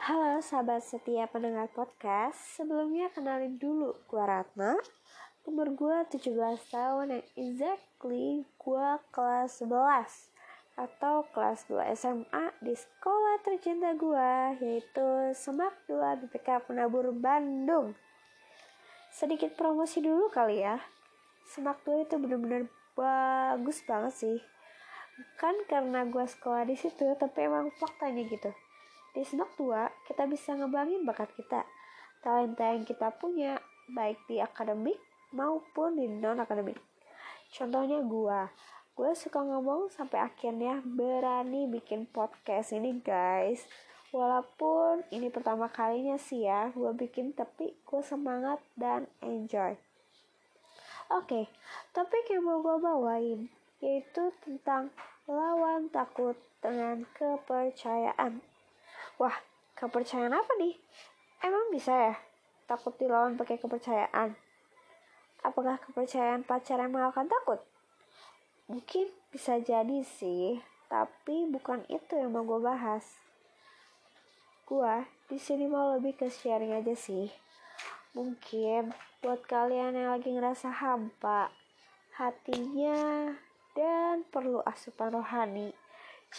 Halo sahabat setia pendengar podcast. Sebelumnya kenalin dulu Gue Ratna. Umur gue 17 tahun yang exactly gue kelas 11 Atau kelas 2 SMA di sekolah tercinta gue Yaitu Semak 2 BPK Penabur Bandung. Sedikit promosi dulu kali ya. Semak 2 itu bener-bener bagus banget sih. Bukan karena gue sekolah di situ Tapi emang faktanya gitu di Semak tua, kita bisa ngebangin bakat kita, talenta yang kita punya, baik di akademik maupun di non-akademik. Contohnya gue, gue suka ngomong sampai akhirnya berani bikin podcast ini guys. Walaupun ini pertama kalinya sih ya gue bikin, tapi gue semangat dan enjoy. Oke, okay, topik yang mau gue bawain yaitu tentang lawan takut dengan kepercayaan. Wah, kepercayaan apa nih? Emang bisa ya takut dilawan pakai kepercayaan? Apakah kepercayaan pacar yang akan takut? Mungkin bisa jadi sih, tapi bukan itu yang mau gue bahas. Gue di sini mau lebih ke sharing aja sih. Mungkin buat kalian yang lagi ngerasa hampa, hatinya, dan perlu asupan rohani.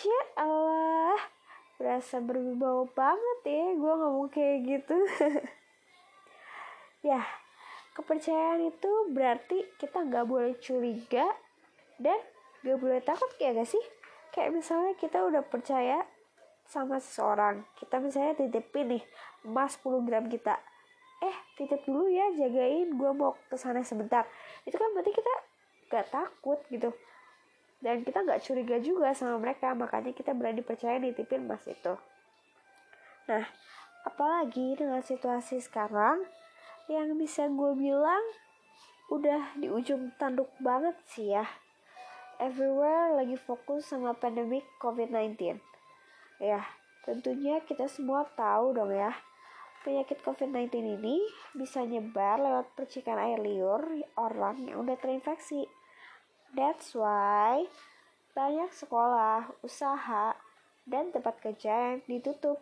Ya Allah, berasa berwibawa banget ya gue ngomong kayak gitu. Ya kepercayaan itu berarti kita nggak boleh curiga dan gak boleh takut kayak gak sih? Kayak misalnya kita udah percaya sama seseorang kita misalnya titipin nih emas 10 gram kita. Eh titip dulu ya jagain gue mau ke sana sebentar. Itu kan berarti kita gak takut gitu dan kita nggak curiga juga sama mereka makanya kita berani percaya nitipin mas itu. Nah apalagi dengan situasi sekarang yang bisa gue bilang udah di ujung tanduk banget sih ya. Everywhere lagi fokus sama pandemic COVID-19 ya tentunya kita semua tahu dong ya penyakit COVID-19 ini bisa nyebar lewat percikan air liur orang yang udah terinfeksi That's why banyak sekolah, usaha, dan tempat kerja yang ditutup.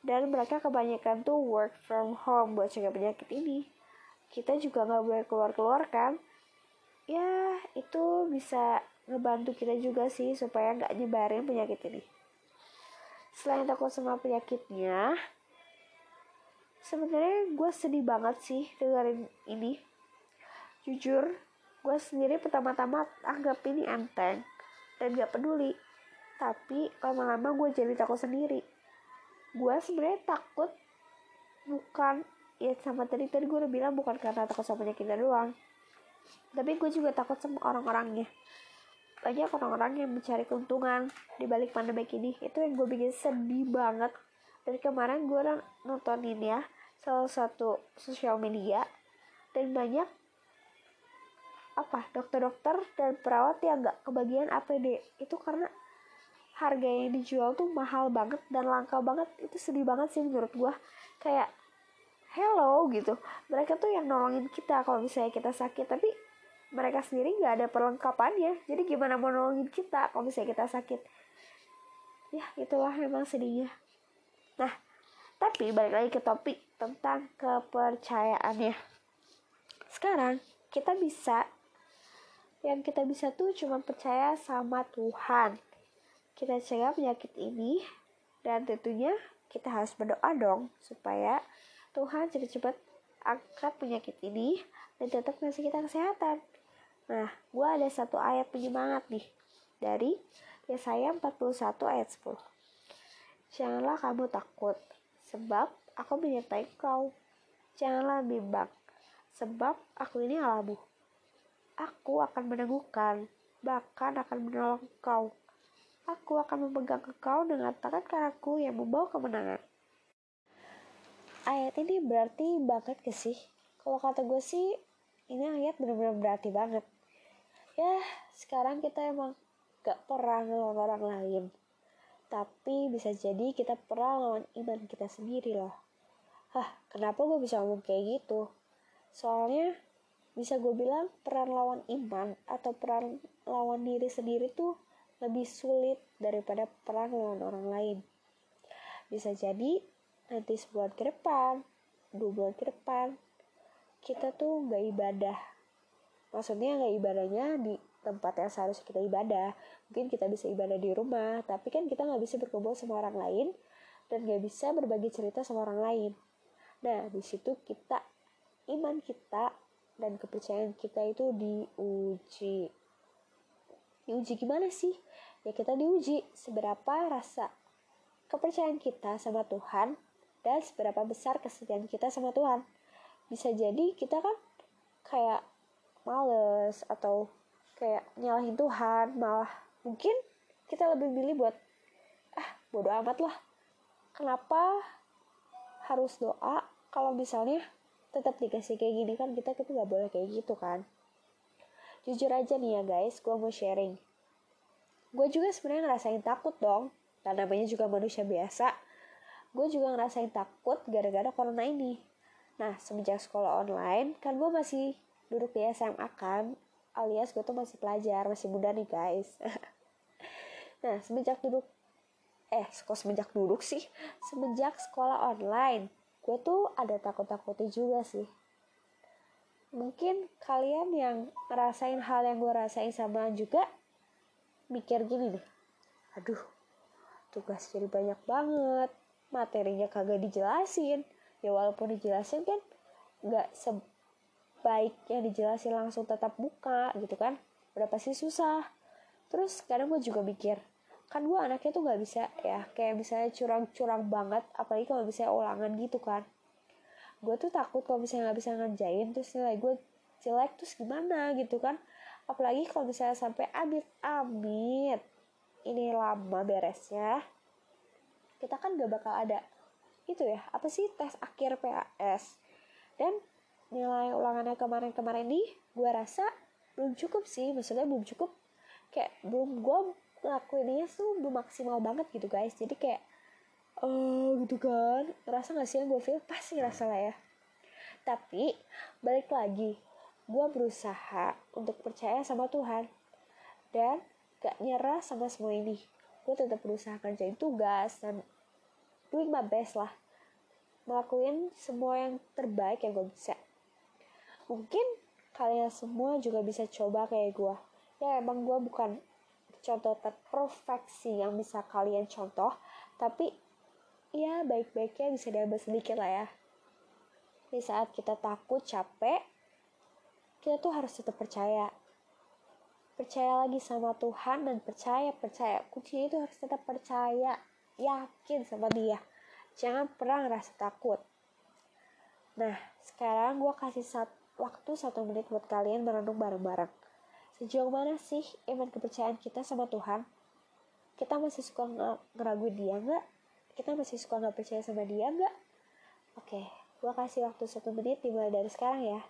Dan mereka kebanyakan tuh work from home buat cegah penyakit ini. Kita juga nggak boleh keluar-keluar kan? Ya, itu bisa ngebantu kita juga sih supaya nggak nyebarin penyakit ini. Selain takut sama penyakitnya, sebenarnya gue sedih banget sih dengerin ini. Jujur, gue sendiri pertama-tama anggap ini enteng dan gak peduli. Tapi lama-lama gue jadi takut sendiri. Gue sebenarnya takut bukan ya sama tadi tadi gue udah bilang bukan karena takut sama penyakitnya doang. Tapi gue juga takut sama orang-orangnya. Banyak orang-orang yang mencari keuntungan di balik pandemi ini. Itu yang gue bikin sedih banget. Dari kemarin gue nontonin ya salah satu sosial media. Dan banyak apa dokter-dokter dan perawat yang nggak kebagian APD itu karena harga yang dijual tuh mahal banget dan langka banget. Itu sedih banget sih menurut gua. Kayak hello gitu. Mereka tuh yang nolongin kita kalau misalnya kita sakit. Tapi mereka sendiri nggak ada perlengkapannya. Jadi gimana mau nolongin kita kalau misalnya kita sakit? Ya itulah memang sedihnya. Nah tapi balik lagi ke topik tentang kepercayaannya. Sekarang kita bisa yang kita bisa tuh cuma percaya sama Tuhan. Kita cegah penyakit ini dan tentunya kita harus berdoa dong supaya Tuhan cepat-cepat angkat penyakit ini dan tetap ngasih kita kesehatan. Nah, gue ada satu ayat penyemangat nih dari Yesaya 41 ayat 10. Janganlah kamu takut, sebab aku menyertai kau. Janganlah bimbang, sebab aku ini Allahmu Aku akan meneguhkan, bahkan akan menolong kau. Aku akan memegang kau dengan tangan kananku yang membawa kemenangan. Ayat ini berarti banget ke sih? Kalau kata gue sih, ini ayat benar-benar berarti banget. Ya, sekarang kita emang gak perang lawan orang lain. Tapi bisa jadi kita perang lawan iman kita sendiri loh. Hah, kenapa gue bisa ngomong kayak gitu? Soalnya bisa gue bilang peran lawan iman atau peran lawan diri sendiri tuh lebih sulit daripada peran lawan orang lain. Bisa jadi nanti sebulan ke depan dua bulan ke depan kita tuh nggak ibadah. Maksudnya nggak ibadahnya di tempat yang seharusnya kita ibadah. Mungkin kita bisa ibadah di rumah tapi kan kita nggak bisa berkumpul sama orang lain dan nggak bisa berbagi cerita sama orang lain. Nah di situ kita iman kita dan kepercayaan kita itu diuji. Diuji gimana sih? Ya kita diuji seberapa rasa kepercayaan kita sama Tuhan dan seberapa besar kesetiaan kita sama Tuhan. Bisa jadi kita kan kayak males atau kayak nyalahin Tuhan malah mungkin kita lebih milih buat ah bodoh amat lah. Kenapa harus doa kalau misalnya tetap dikasih kayak gini kan kita kita nggak boleh kayak gitu kan. Jujur aja nih ya guys gue mau sharing. Gue juga sebenarnya ngerasain takut dong dan namanya juga manusia biasa. Gue juga ngerasain takut gara-gara corona ini. Nah semenjak sekolah online kan gue masih duduk di SMA kan alias gue tuh masih pelajar masih muda nih guys. Nah semenjak duduk eh kok semenjak duduk sih? Semenjak sekolah online gue tuh ada takut-takutnya juga sih. Mungkin kalian yang ngerasain hal yang gue rasain sama juga mikir gini deh. Aduh tugas jadi banyak banget materinya kagak dijelasin. Ya walaupun dijelasin kan nggak se baik yang dijelasin langsung tetap buka gitu kan. Udah pasti susah? Terus kadang gue juga mikir kan gue anaknya tuh nggak bisa ya kayak misalnya curang-curang banget apalagi kalau bisa ulangan gitu kan. Gue tuh takut kalau misalnya nggak bisa ngerjain terus nilai gue jelek terus gimana gitu kan. Apalagi kalau misalnya sampai amit amit ini lama beresnya kita kan gak bakal ada itu ya apa sih tes akhir PAS dan nilai ulangannya kemarin-kemarin nih gue rasa belum cukup sih maksudnya belum cukup. Kayak belum gue ngelakuinnya tuh belum maksimal banget gitu guys. Jadi kayak oh gitu kan. Rasa gak sih yang gue feel? Pasti rasa lah ya. Tapi balik lagi gue berusaha untuk percaya sama Tuhan dan gak nyerah sama semua ini. Gue tetap berusaha kerjain tugas dan doing my best lah. Ngelakuin semua yang terbaik yang gue bisa. Mungkin kalian semua juga bisa coba kayak gue ya emang gue bukan contoh terperfeksi yang bisa kalian contoh tapi ya baik-baiknya bisa diambil sedikit lah ya. Di saat kita takut capek kita tuh harus tetap percaya. Percaya lagi sama Tuhan dan percaya percaya. Kuncinya itu harus tetap percaya yakin sama dia. Jangan pernah ngerasa takut. Nah sekarang gue kasih satu waktu satu menit buat kalian merenung bareng-bareng. Sejauh mana sih iman kepercayaan kita sama Tuhan? Kita masih suka ngeraguin dia nggak? Kita masih suka nggak percaya sama dia nggak? Oke, gue kasih waktu satu menit dimulai dari sekarang ya.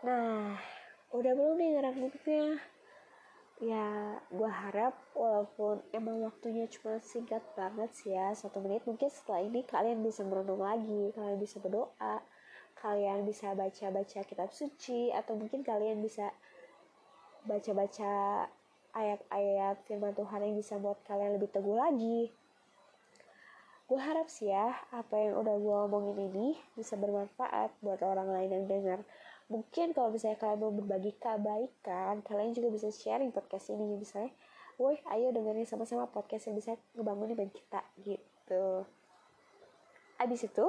Nah, udah belum nih ngerangkumnya? Ya, gue harap walaupun emang waktunya cuma singkat banget sih ya, satu menit. Mungkin setelah ini kalian bisa merenung lagi, kalian bisa berdoa, kalian bisa baca-baca kitab suci, atau mungkin kalian bisa baca-baca ayat-ayat firman Tuhan yang bisa buat kalian lebih teguh lagi. Gue harap sih ya, apa yang udah gue omongin ini bisa bermanfaat buat orang lain yang dengar mungkin kalau misalnya kalian mau berbagi kebaikan kalian juga bisa sharing podcast ini misalnya woi ayo dengerin sama-sama podcast yang bisa ngebangunin iman kita gitu abis itu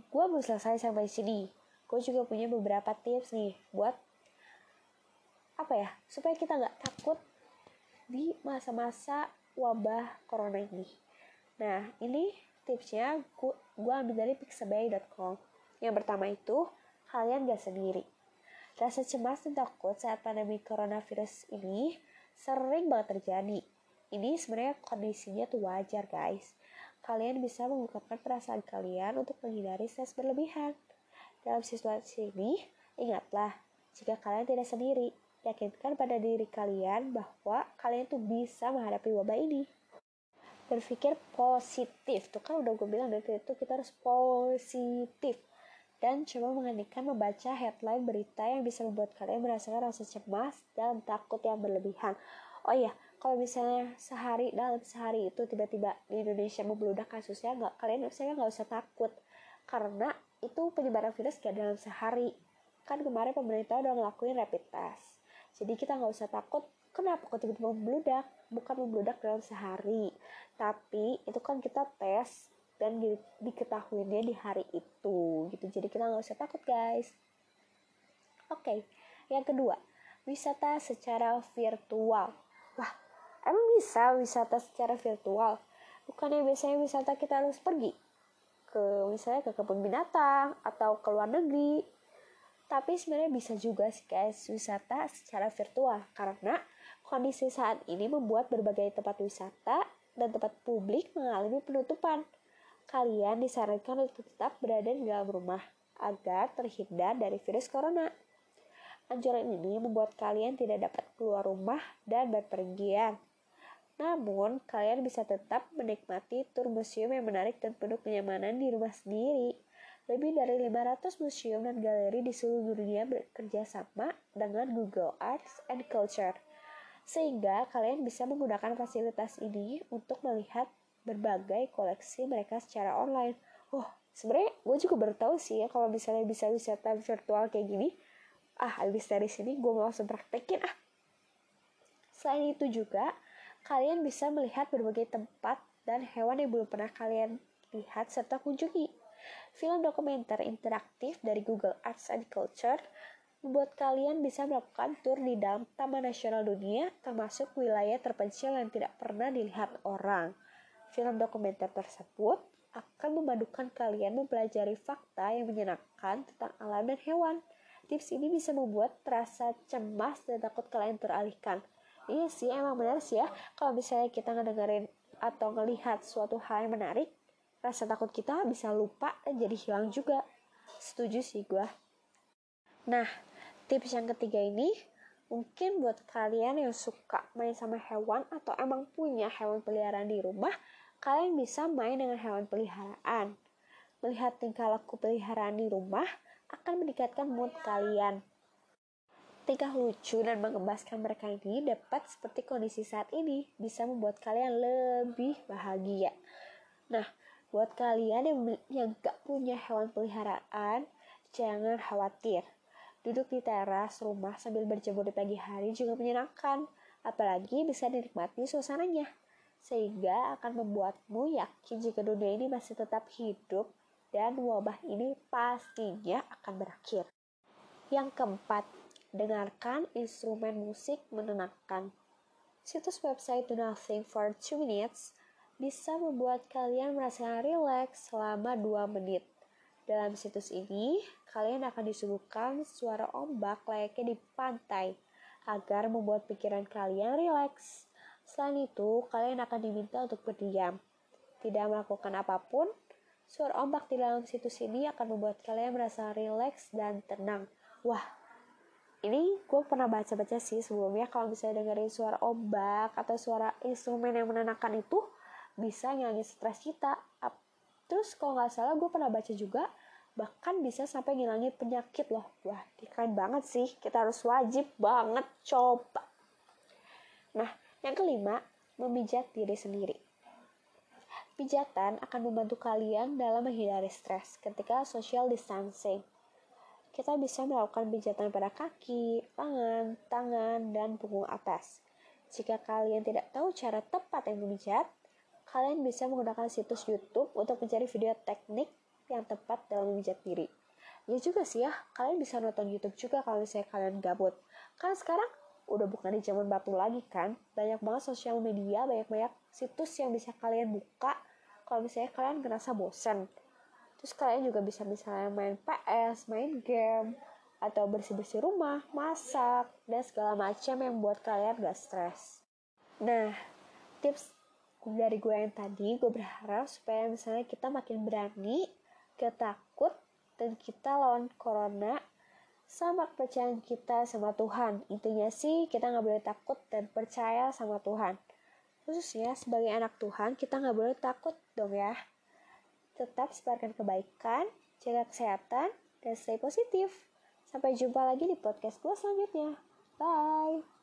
gue belum selesai sampai sini gue juga punya beberapa tips nih buat apa ya supaya kita nggak takut di masa-masa wabah corona ini. Nah, ini tipsnya gue ambil dari pixabay.com. Yang pertama itu, kalian gak sendiri. Rasa cemas dan takut saat pandemi coronavirus ini sering banget terjadi. Ini sebenarnya kondisinya tuh wajar guys. Kalian bisa mengungkapkan perasaan kalian untuk menghindari stres berlebihan. Dalam situasi ini, ingatlah, jika kalian tidak sendiri, yakinkan pada diri kalian bahwa kalian tuh bisa menghadapi wabah ini berpikir positif tuh kan udah gue bilang dari itu kita harus positif dan coba menghentikan membaca headline berita yang bisa membuat kalian merasakan rasa cemas dan takut yang berlebihan. Oh iya, kalau misalnya sehari dalam sehari itu tiba-tiba di Indonesia membludak kasusnya, nggak kalian misalnya nggak usah takut karena itu penyebaran virus gak dalam sehari. Kan kemarin pemerintah udah ngelakuin rapid test. Jadi kita nggak usah takut kenapa kok tiba-tiba membludak bukan membludak dalam sehari tapi itu kan kita tes dan di, diketahuinya di hari itu gitu. Jadi kita nggak usah takut guys. Oke okay. yang kedua wisata secara virtual. Wah emang bisa wisata secara virtual? Bukannya biasanya wisata kita harus pergi? Ke misalnya ke kebun binatang atau ke luar negeri. Tapi sebenarnya bisa juga sih guys wisata secara virtual. Karena kondisi saat ini membuat berbagai tempat wisata dan tempat publik mengalami penutupan. Kalian disarankan untuk tetap berada di dalam rumah agar terhindar dari virus corona. Anjuran ini membuat kalian tidak dapat keluar rumah dan berpergian. Namun, kalian bisa tetap menikmati tur museum yang menarik dan penuh kenyamanan di rumah sendiri. Lebih dari 500 museum dan galeri di seluruh dunia bekerja sama dengan Google Arts and Culture sehingga kalian bisa menggunakan fasilitas ini untuk melihat berbagai koleksi mereka secara online. Oh, sebenarnya gue juga baru tahu sih ya kalau misalnya bisa wisata virtual kayak gini. Ah, habis dari sini gue mau langsung praktekin ah. Selain itu juga, kalian bisa melihat berbagai tempat dan hewan yang belum pernah kalian lihat serta kunjungi. Film dokumenter interaktif dari Google Arts and Culture membuat kalian bisa melakukan tur di dalam Taman Nasional Dunia, termasuk wilayah terpencil yang tidak pernah dilihat orang. Film dokumenter tersebut akan memadukan kalian mempelajari fakta yang menyenangkan tentang alam dan hewan. Tips ini bisa membuat rasa cemas dan takut kalian teralihkan. Iya sih, emang benar sih ya. Kalau misalnya kita ngedengerin atau ngelihat suatu hal yang menarik, rasa takut kita bisa lupa dan jadi hilang juga. Setuju sih gue. Nah, tips yang ketiga ini mungkin buat kalian yang suka main sama hewan atau emang punya hewan peliharaan di rumah, kalian bisa main dengan hewan peliharaan. Melihat tingkah laku peliharaan di rumah akan meningkatkan mood kalian. Tingkah lucu dan mengembaskan mereka ini dapat seperti kondisi saat ini bisa membuat kalian lebih bahagia. Nah, buat kalian yang, yang gak punya hewan peliharaan, jangan khawatir Duduk di teras rumah sambil berjemur di pagi hari juga menyenangkan, apalagi bisa dinikmati suasananya. Sehingga akan membuatmu yakin jika dunia ini masih tetap hidup dan wabah ini pastinya akan berakhir. Yang keempat, dengarkan instrumen musik menenangkan. Situs website Do Nothing for 2 Minutes bisa membuat kalian merasakan rileks selama 2 menit. Dalam situs ini, kalian akan disuguhkan suara ombak layaknya di pantai agar membuat pikiran kalian rileks. Selain itu, kalian akan diminta untuk berdiam. Tidak melakukan apa pun, suara ombak di dalam situs ini akan membuat kalian merasa rileks dan tenang. Wah, ini gue pernah baca-baca sih sebelumnya kalau misalnya dengerin suara ombak atau suara instrumen yang menenangkan itu bisa ngilangin stres kita. Terus kalau nggak salah gue pernah baca juga bahkan bisa sampai ngilangin penyakit loh wah keren banget sih kita harus wajib banget coba nah yang kelima memijat diri sendiri pijatan akan membantu kalian dalam menghindari stres ketika social distancing kita bisa melakukan pijatan pada kaki, tangan, tangan, dan punggung atas. Jika kalian tidak tahu cara tepat yang memijat, kalian bisa menggunakan situs YouTube untuk mencari video teknik yang tepat dalam memijat diri. Ya juga sih ya, kalian bisa nonton YouTube juga kalau misalnya kalian gabut. Kan sekarang udah bukan di zaman batu lagi kan banyak banget sosial media banyak banyak situs yang bisa kalian buka kalau misalnya kalian ngerasa bosan terus kalian juga bisa misalnya main PS main game atau bersih-bersih rumah, masak, dan segala macam yang buat kalian gak stres. Nah, tips dari gue yang tadi, gue berharap supaya misalnya kita makin berani, gak takut, dan kita lawan corona sama kepercayaan kita sama Tuhan. Intinya sih kita gak boleh takut dan percaya sama Tuhan. Khususnya sebagai anak Tuhan, kita gak boleh takut dong ya. Tetap sebarkan kebaikan, jaga kesehatan, dan stay positif. Sampai jumpa lagi di podcast gue selanjutnya. Bye!